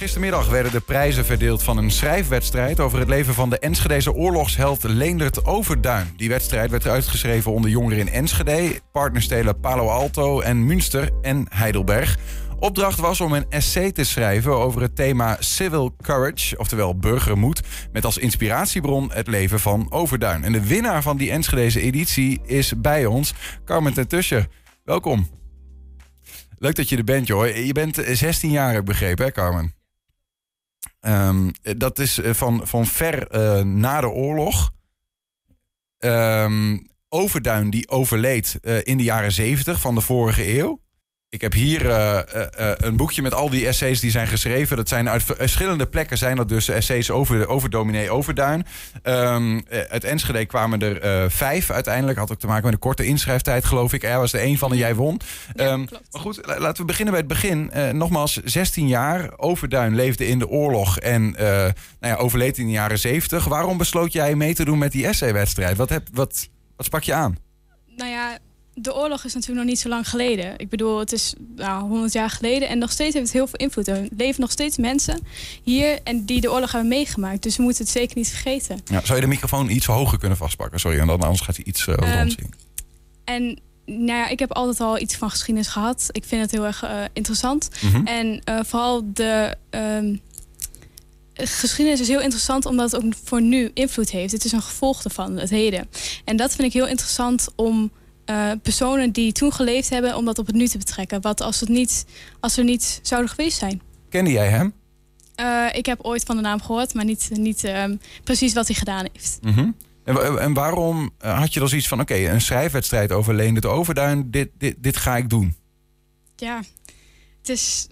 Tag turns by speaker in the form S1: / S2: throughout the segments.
S1: Gistermiddag werden de prijzen verdeeld van een schrijfwedstrijd over het leven van de Enschedeze oorlogsheld Leendert Overduin. Die wedstrijd werd uitgeschreven onder jongeren in Enschede, partnerstelen Palo Alto en Münster en Heidelberg. Opdracht was om een essay te schrijven over het thema Civil Courage, oftewel burgermoed, met als inspiratiebron het leven van Overduin. En de winnaar van die Enschedeze editie is bij ons, Carmen Tentusje. Welkom. Leuk dat je er bent, joh. Je bent 16 jaar, heb ik begrepen, hè, Carmen? Um, dat is eh, van, van ver uh, na de oorlog. Um, Overduin die overleed uh, in de jaren 70 van de vorige eeuw. Ik heb hier uh, uh, een boekje met al die essays die zijn geschreven. Dat zijn uit verschillende plekken zijn dat dus essays over, over dominee Overduin. Um, uit Enschede kwamen er vijf uiteindelijk. Had ook te maken met een korte inschrijftijd, geloof ik. Er was er één van en jij won.
S2: Ja,
S1: um, maar goed, laten we beginnen bij het begin. nogmaals, 16 jaar. Overduin leefde in de oorlog en nou ja, overleed in de jaren 70. Waarom besloot jij mee te doen met die essaywedstrijd? Wat, heb, wat, wat sprak je aan?
S2: Nou ja, de oorlog is natuurlijk nog niet zo lang geleden. Ik bedoel, het is nou, 100 jaar geleden en nog steeds heeft het heel veel invloed. Er leven nog steeds mensen hier en die de oorlog hebben meegemaakt. Dus we moeten het zeker niet vergeten.
S1: Ja, zou je de microfoon iets hoger kunnen vastpakken? Sorry, en dan anders gaat hij iets uh, um.
S2: En nou ja, ik heb altijd al iets van geschiedenis gehad. Ik vind het heel erg uh, interessant. Mm -hmm. En uh, vooral de. Um, geschiedenis is heel interessant omdat het ook voor nu invloed heeft. Het is een gevolg ervan, het heden. En dat vind ik heel interessant om uh, personen die toen geleefd hebben, om dat op het nu te betrekken. Wat als het niet, als er niet zouden geweest zijn.
S1: Kende jij hem?
S2: Uh, ik heb ooit van de naam gehoord, maar niet, niet um, precies wat hij gedaan heeft.
S1: Mm -hmm. en, en, waarom had je dan zoiets van: oké, okay, een schrijfwedstrijd over Leendert Overduin, dit, dit, dit ga ik doen?
S2: Ja, het is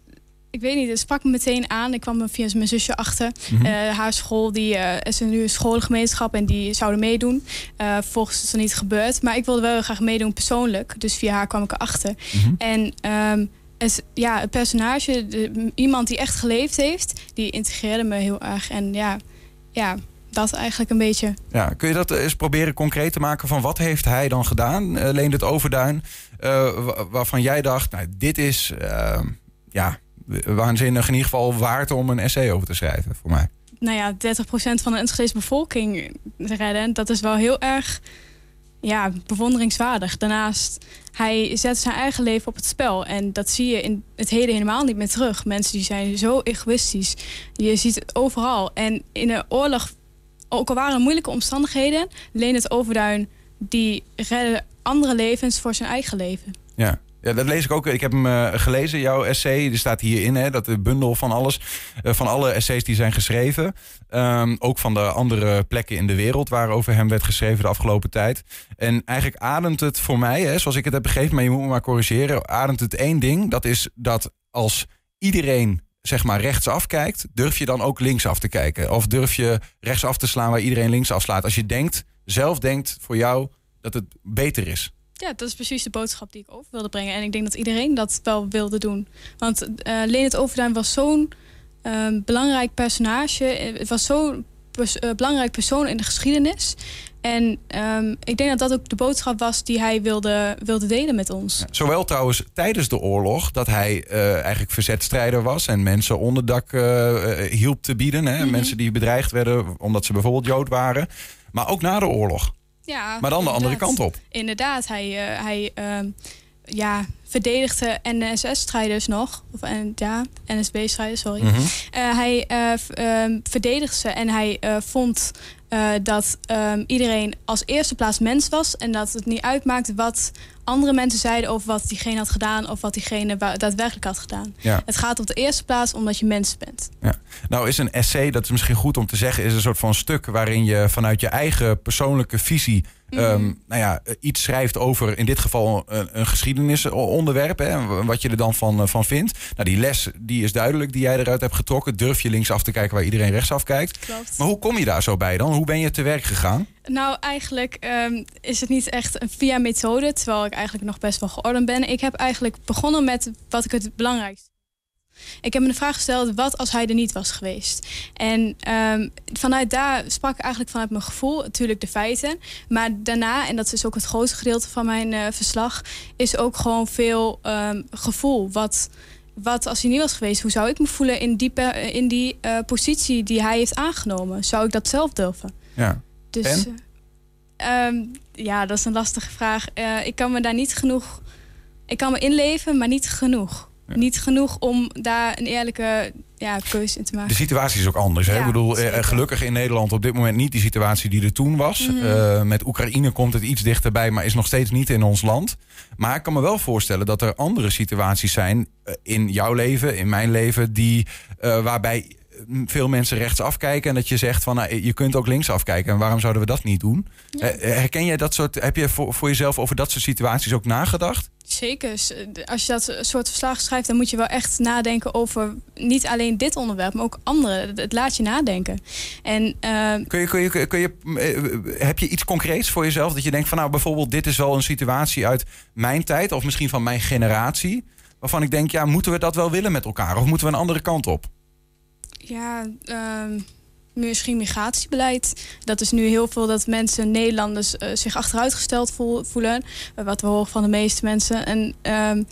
S2: ik weet niet, het sprak me meteen aan. Ik kwam via mijn zusje achter. Mm -hmm. uh, haar school die, uh, is nu een scholengemeenschap en die zouden meedoen. Uh, vervolgens is dat niet gebeurd. Maar ik wilde wel graag meedoen persoonlijk. Dus via haar kwam ik erachter. Mm -hmm. En um, het, ja, het personage, de, iemand die echt geleefd heeft, die integreerde me heel erg. En ja, ja, dat eigenlijk een beetje.
S1: Ja, kun je dat eens proberen concreet te maken van wat heeft hij dan gedaan, uh, Leendert Overduin, uh, waarvan jij dacht, nou, dit is, uh, ja, waanzinnig in ieder geval waard om een essay over te schrijven voor mij.
S2: Nou ja, 30% van de Enschedese bevolking redden, dat is wel heel erg ja, bewonderingswaardig. Daarnaast, hij zet zijn eigen leven op het spel. En dat zie je in het heden helemaal niet meer terug. Mensen die zijn zo egoïstisch. Je ziet het overal. En in de oorlog, ook al waren er moeilijke omstandigheden... Leen het Overduin, die redden andere levens voor zijn eigen leven.
S1: Ja, ja, dat lees ik ook. Ik heb hem uh, gelezen, jouw essay. Er staat hierin, hè, dat de bundel van alles. Uh, van alle essays die zijn geschreven. Um, ook van de andere plekken in de wereld waarover hem werd geschreven de afgelopen tijd. En eigenlijk ademt het voor mij, hè, zoals ik het heb begrepen, maar je moet me maar corrigeren. Ademt het één ding. Dat is dat als iedereen zeg maar rechtsaf kijkt, durf je dan ook linksaf te kijken? Of durf je rechtsaf te slaan waar iedereen linksaf slaat? Als je denkt, zelf denkt voor jou dat het beter is.
S2: Ja, dat is precies de boodschap die ik over wilde brengen. En ik denk dat iedereen dat wel wilde doen. Want uh, Overduin was zo'n uh, belangrijk personage. Het was zo'n pers uh, belangrijk persoon in de geschiedenis. En um, ik denk dat dat ook de boodschap was die hij wilde, wilde delen met ons.
S1: Ja, zowel trouwens tijdens de oorlog, dat hij uh, eigenlijk verzetstrijder was en mensen onderdak hielp te bieden. Hè? Mm -hmm. Mensen die bedreigd werden omdat ze bijvoorbeeld Jood waren. Maar ook na de oorlog.
S2: Ja,
S1: maar dan de andere kant op.
S2: Inderdaad, hij, uh, hij uh, ja, verdedigde NSS-strijders nog. Of en, ja, NSB-strijders, sorry. Mm -hmm. uh, hij verdedigde ze en hij vond dat um, iedereen als eerste plaats mens was. En dat het niet uitmaakte wat andere mensen zeiden over wat diegene had gedaan of wat diegene daadwerkelijk had gedaan.
S1: Ja.
S2: Het gaat op de eerste plaats omdat je mens bent.
S1: Ja. Nou is een essay, dat is misschien goed om te zeggen, is een soort van stuk waarin je vanuit je eigen persoonlijke visie mm -hmm. um, nou ja, iets schrijft over in dit geval een, een geschiedenisonderwerp. Hè, wat je er dan van, van vindt. Nou, die les die is duidelijk die jij eruit hebt getrokken. Durf je linksaf te kijken waar iedereen rechtsaf kijkt.
S2: Klopt.
S1: Maar hoe kom je daar zo bij dan? Hoe ben je te werk gegaan?
S2: Nou, eigenlijk um, is het niet echt een via methode, terwijl ik eigenlijk nog best wel geordend ben. Ik heb eigenlijk begonnen met wat ik het belangrijkste. Ik heb me de vraag gesteld, wat als hij er niet was geweest? En um, vanuit daar sprak ik eigenlijk vanuit mijn gevoel, natuurlijk de feiten. Maar daarna, en dat is ook het grootste gedeelte van mijn uh, verslag, is ook gewoon veel um, gevoel. Wat, wat als hij niet was geweest, hoe zou ik me voelen in die, in die positie die hij heeft aangenomen? Zou ik dat zelf durven?
S1: Ja.
S2: Dus, ehm, ja, dat is een lastige vraag. ik kan me daar niet genoeg. Ik kan me inleven, maar niet genoeg. Niet genoeg om daar een eerlijke ja, keuze in te maken.
S1: De situatie is ook anders. Hè? ik bedoel, eh, gelukkig in Nederland op dit moment niet die situatie die er toen was. Mhm. Eh, met Oekraïne komt het iets dichterbij, maar is nog steeds niet in ons land. Maar ik kan me wel voorstellen dat er andere situaties zijn eh, in jouw leven, in mijn leven, die, waarbij veel mensen rechts afkijken en dat je zegt van nou, je kunt ook links afkijken. En waarom zouden we dat niet doen? Herken jij dat soort, heb je voor, voor jezelf over dat soort situaties ook nagedacht?
S2: Zeker. Als je dat soort verslag schrijft, dan moet je wel echt nadenken over niet alleen dit onderwerp, maar ook andere. Het laat je nadenken. En, uh,
S1: kun je, kun je, kun je, eh, heb je iets concreets voor jezelf dat je denkt van nou bijvoorbeeld dit is wel een situatie uit mijn tijd of misschien van mijn generatie, waarvan ik denk ja moeten we dat wel willen met elkaar of moeten we een andere kant op?
S2: Ja, uh, misschien migratiebeleid. Dat is nu heel veel dat mensen, Nederlanders, uh, zich achteruitgesteld voelen. Uh, wat we horen van de meeste mensen. En um,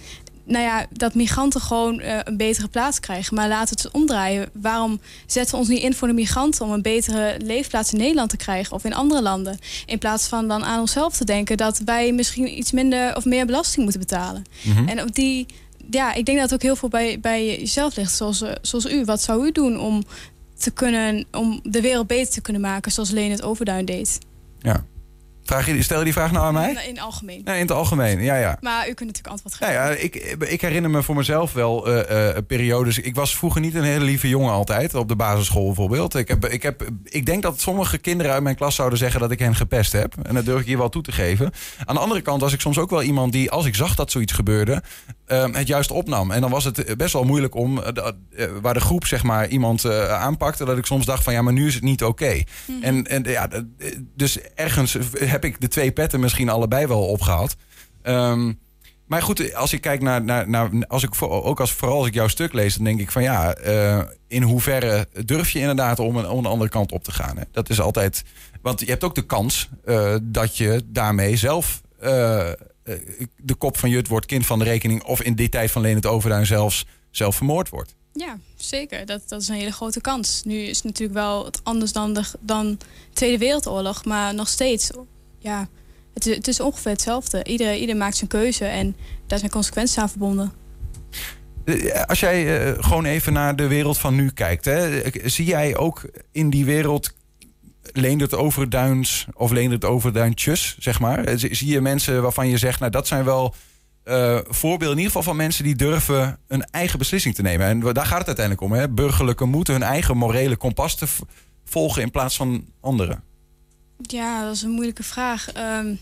S2: nou ja, dat migranten gewoon uh, een betere plaats krijgen. Maar laten het omdraaien. Waarom zetten we ons niet in voor de migranten om een betere leefplaats in Nederland te krijgen of in andere landen? In plaats van dan aan onszelf te denken dat wij misschien iets minder of meer belasting moeten betalen. Mm -hmm. En op die ja, ik denk dat het ook heel veel bij, bij jezelf ligt. Zoals, zoals u. Wat zou u doen om te kunnen, om de wereld beter te kunnen maken, zoals Leen het Overduin deed.
S1: Ja. Vraag je, stel je die vraag nou aan mij?
S2: In het algemeen.
S1: Nee, in het algemeen, ja, ja.
S2: Maar u kunt natuurlijk antwoord geven.
S1: Ja, ja ik, ik herinner me voor mezelf wel uh, uh, periodes. Ik was vroeger niet een hele lieve jongen altijd, op de basisschool bijvoorbeeld. Ik, heb, ik, heb, ik denk dat sommige kinderen uit mijn klas zouden zeggen dat ik hen gepest heb. En dat durf ik hier wel toe te geven. Aan de andere kant was ik soms ook wel iemand die, als ik zag dat zoiets gebeurde, het juist opnam. En dan was het best wel moeilijk om, waar de groep zeg maar iemand aanpakte, dat ik soms dacht van ja, maar nu is het niet oké. Mhm. En, en ja, dus ergens heb ik de twee petten misschien allebei wel opgehaald. Um, maar goed, als ik kijk naar, naar, naar als ik ook als vooral als ik jouw stuk lees, dan denk ik van ja, uh, in hoeverre durf je inderdaad om een, om een andere kant op te gaan? Hè? Dat is altijd, want je hebt ook de kans uh, dat je daarmee zelf uh, de kop van Jut wordt kind van de rekening, of in die tijd van Leen het Overduin zelfs zelf vermoord wordt.
S2: Ja, zeker. Dat, dat is een hele grote kans. Nu is het natuurlijk wel het anders dan de dan Tweede Wereldoorlog, maar nog steeds ja, het, het is ongeveer hetzelfde. Ieder, ieder maakt zijn keuze en daar zijn consequenties aan verbonden.
S1: Eh, als jij uh, gewoon even naar de wereld van nu kijkt, hè, zie jij ook in die wereld Leendert Overduins of Leendert Overduintjes, zeg maar? Eh, zie je mensen waarvan je zegt, nou dat zijn wel uh, voorbeelden in ieder geval van mensen die durven een eigen beslissing te nemen. En daar gaat het uiteindelijk om. Hè? Burgerlijke moeten hun eigen morele kompas te volgen in plaats van anderen.
S2: Ja, dat is een moeilijke vraag. Ehm,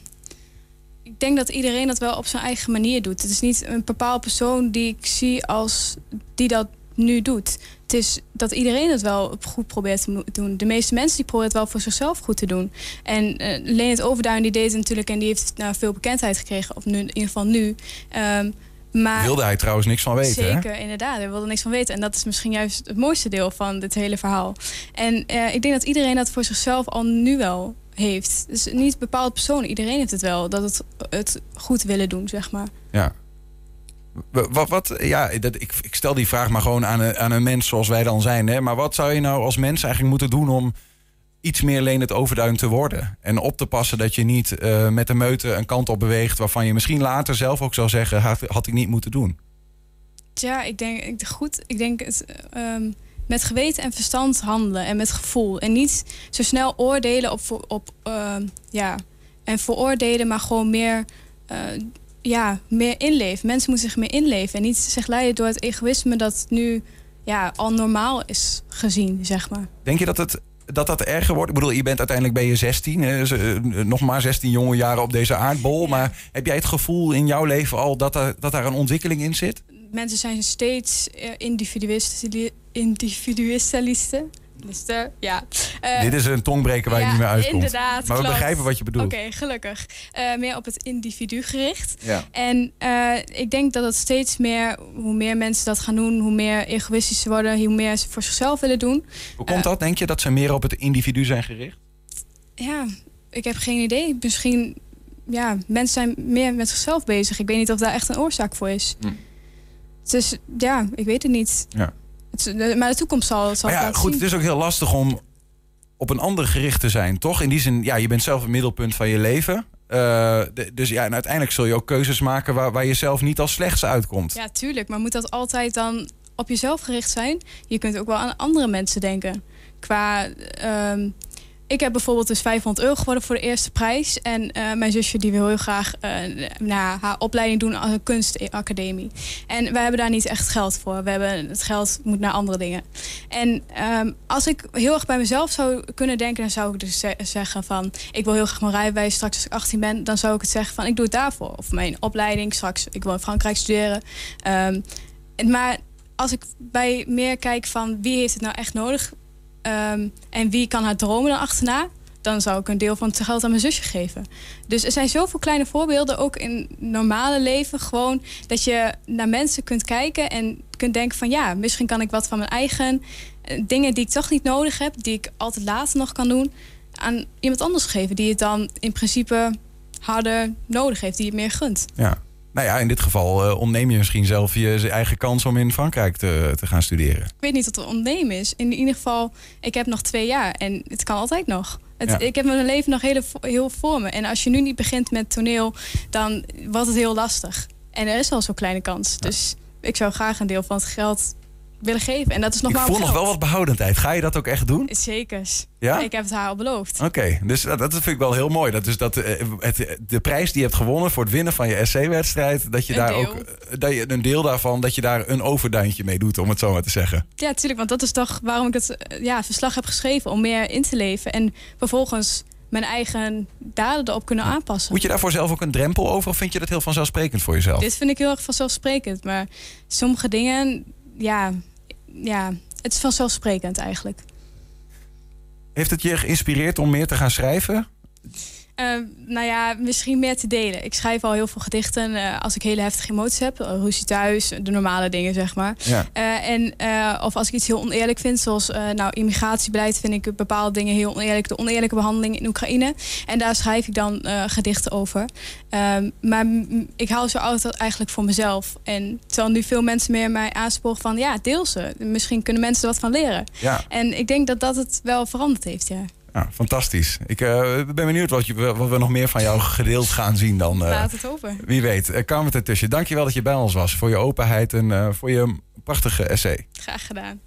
S2: ik denk dat iedereen dat wel op zijn eigen manier doet. Het is niet een bepaalde persoon die ik zie als die dat nu doet. Het is dat iedereen het wel goed probeert te doen. De meeste mensen die proberen het wel voor zichzelf goed te doen. En uh, Leen het Overduin die deed het natuurlijk en die heeft nou, veel bekendheid gekregen. Of nu, in ieder geval nu. Um,
S1: maar wilde hij trouwens niks van weten.
S2: Zeker, inderdaad. Hij wilde niks van weten. En dat is misschien juist het mooiste deel van dit hele verhaal. En uh, ik denk dat iedereen dat voor zichzelf al nu wel heeft. Dus niet bepaalde persoon, iedereen heeft het wel. Dat het, het goed willen doen, zeg maar.
S1: Ja. Wat, wat, ja, dat, ik, ik stel die vraag maar gewoon aan een, aan een mens zoals wij dan zijn. Hè? Maar wat zou je nou als mens eigenlijk moeten doen om iets meer leen het overduin te worden? En op te passen dat je niet uh, met de meute een kant op beweegt... waarvan je misschien later zelf ook zou zeggen... had, ik niet moeten doen.
S2: Ja, ik denk ik, goed. Ik denk het... Um, met geweten en verstand handelen en met gevoel. En niet zo snel oordelen op, op uh, ja, en veroordelen, maar gewoon meer, uh, ja, meer inleven. Mensen moeten zich meer inleven en niet zich leiden door het egoïsme dat nu ja, al normaal is gezien, zeg maar.
S1: Denk je dat het dat dat erger wordt? Ik bedoel, je bent uiteindelijk ben je 16, hè, dus, uh, nog maar 16 jonge jaren op deze aardbol. Ja. Maar heb jij het gevoel in jouw leven al dat, er, dat daar een ontwikkeling in zit?
S2: mensen zijn steeds uh, Ja.
S1: Uh, Dit is een tongbreker waar je niet meer uitkomt.
S2: Inderdaad,
S1: maar we
S2: klopt.
S1: begrijpen wat je bedoelt.
S2: Oké, okay, gelukkig. Uh, meer op het individu gericht. Ja. En uh, ik denk dat het steeds meer, hoe meer mensen dat gaan doen, hoe meer egoïstisch ze worden, hoe meer ze voor zichzelf willen doen.
S1: Hoe komt dat? Denk je dat ze meer op het individu zijn gericht?
S2: Ja, ik heb geen idee. Misschien, ja, mensen zijn meer met zichzelf bezig. Ik weet niet of daar echt een oorzaak voor is. Hm. Dus ja, ik weet het niet.
S1: Ja.
S2: Het, maar de toekomst zal, zal
S1: Maar ja, goed,
S2: zien.
S1: het is ook heel lastig om op een ander gericht te zijn, toch? In die zin, ja, je bent zelf het middelpunt van je leven. Eh, de- dus ja, en uiteindelijk zul je ook keuzes maken waar, waar je zelf niet als slechts uitkomt.
S2: Ja, tuurlijk. Maar moet dat altijd dan op jezelf gericht zijn? Je kunt ook wel aan andere mensen denken. Qua... ehm, ik heb bijvoorbeeld dus 500 euro geworden voor de eerste prijs. En eh, mijn zusje die wil heel graag nou, haar opleiding doen als een kunstacademie. En wij hebben daar niet echt geld voor. We hebben, het geld moet naar andere dingen. En ehm, als ik heel erg bij mezelf zou kunnen denken... dan zou ik dus ze- zeggen van... ik wil heel graag mijn rijbewijs straks als ik 18 ben... dan zou ik het zeggen van ik doe het daarvoor. Of mijn opleiding straks. Ik wil in Frankrijk studeren. Ehm, maar als ik bij meer kijk van wie heeft het nou echt nodig... ehm, en wie kan haar dromen dan achterna... dan zou ik een deel van het geld aan mijn zusje geven. Dus er zijn zoveel kleine voorbeelden, ook in normale leven. Gewoon dat je naar mensen kunt kijken en kunt denken van... ja, misschien kan ik wat van mijn eigen eh, dingen die ik toch niet nodig heb... die ik altijd later nog kan doen, aan iemand anders geven... die het dan in principe harder nodig heeft, die het meer gunt.
S1: Ja. Nou ja, in dit geval eh, ontneem je misschien zelf je eigen kans om in Frankrijk te, te gaan studeren.
S2: Ik weet niet wat er ondernemen is. In ieder geval, ik heb nog twee jaar en het kan altijd nog. Het,
S1: Ja.
S2: Ik heb mijn leven nog hele, heel voor me. En als je nu niet begint met toneel, dan wordt het heel lastig. En er is al zo'n kleine kans. Dus ik zou graag een deel van het geld willen geven. En dat is nog
S1: ik
S2: maar
S1: voel nog wel wat behoudendheid. Ga je dat ook echt doen?
S2: Zekers.
S1: Ja?
S2: Ik heb het haar al beloofd.
S1: Oké, dus dat, dat vind ik wel heel mooi. Dat dus dat eh, het, de prijs die je hebt gewonnen voor het winnen van je SC-wedstrijd, dat je
S2: Een
S1: daar
S2: deel.
S1: ook eh, dat je een deel daarvan, dat je daar een overduintje mee doet, om het zo maar te zeggen.
S2: Ja, natuurlijk. Want dat is toch waarom ik het eh, ja, verslag heb geschreven. Om meer in te leven. En vervolgens mijn eigen daden erop kunnen aanpassen.
S1: Moet je daarvoor zelf ook een drempel over, of vind je dat heel vanzelfsprekend voor jezelf?
S2: Dit vind ik heel erg vanzelfsprekend. Maar sommige dingen, ja, ja het is vanzelfsprekend eigenlijk.
S1: Heeft het je geïnspireerd om meer te gaan schrijven?
S2: Eh, nou ja, misschien meer te delen. Ik schrijf al heel veel gedichten eh, als ik hele heftige emoties heb. Uh, ruzie thuis, de normale dingen, zeg maar.
S1: Ja.
S2: Eh, en, eh, of als ik iets heel oneerlijk vind, zoals eh, nou, immigratiebeleid, vind ik bepaalde dingen heel oneerlijk. De oneerlijke behandeling in Oekraïne. En daar schrijf ik dan eh, gedichten over. Ehm, maar ik hou zo altijd eigenlijk voor mezelf. En terwijl nu veel mensen meer mij aansporen van ja, deel ze. Misschien kunnen mensen er wat van leren.
S1: Ja.
S2: En ik denk dat dat het wel veranderd heeft, ja.
S1: Ja, fantastisch. Ik eh, ben benieuwd wat, je, wat we nog meer van jou gedeeld gaan zien dan. eh,
S2: Laat het over.
S1: wie weet. Uh, Carmen ertussen. Dankjewel dat je bij ons was. Voor je openheid en eh, voor je prachtige essay.
S2: Graag gedaan.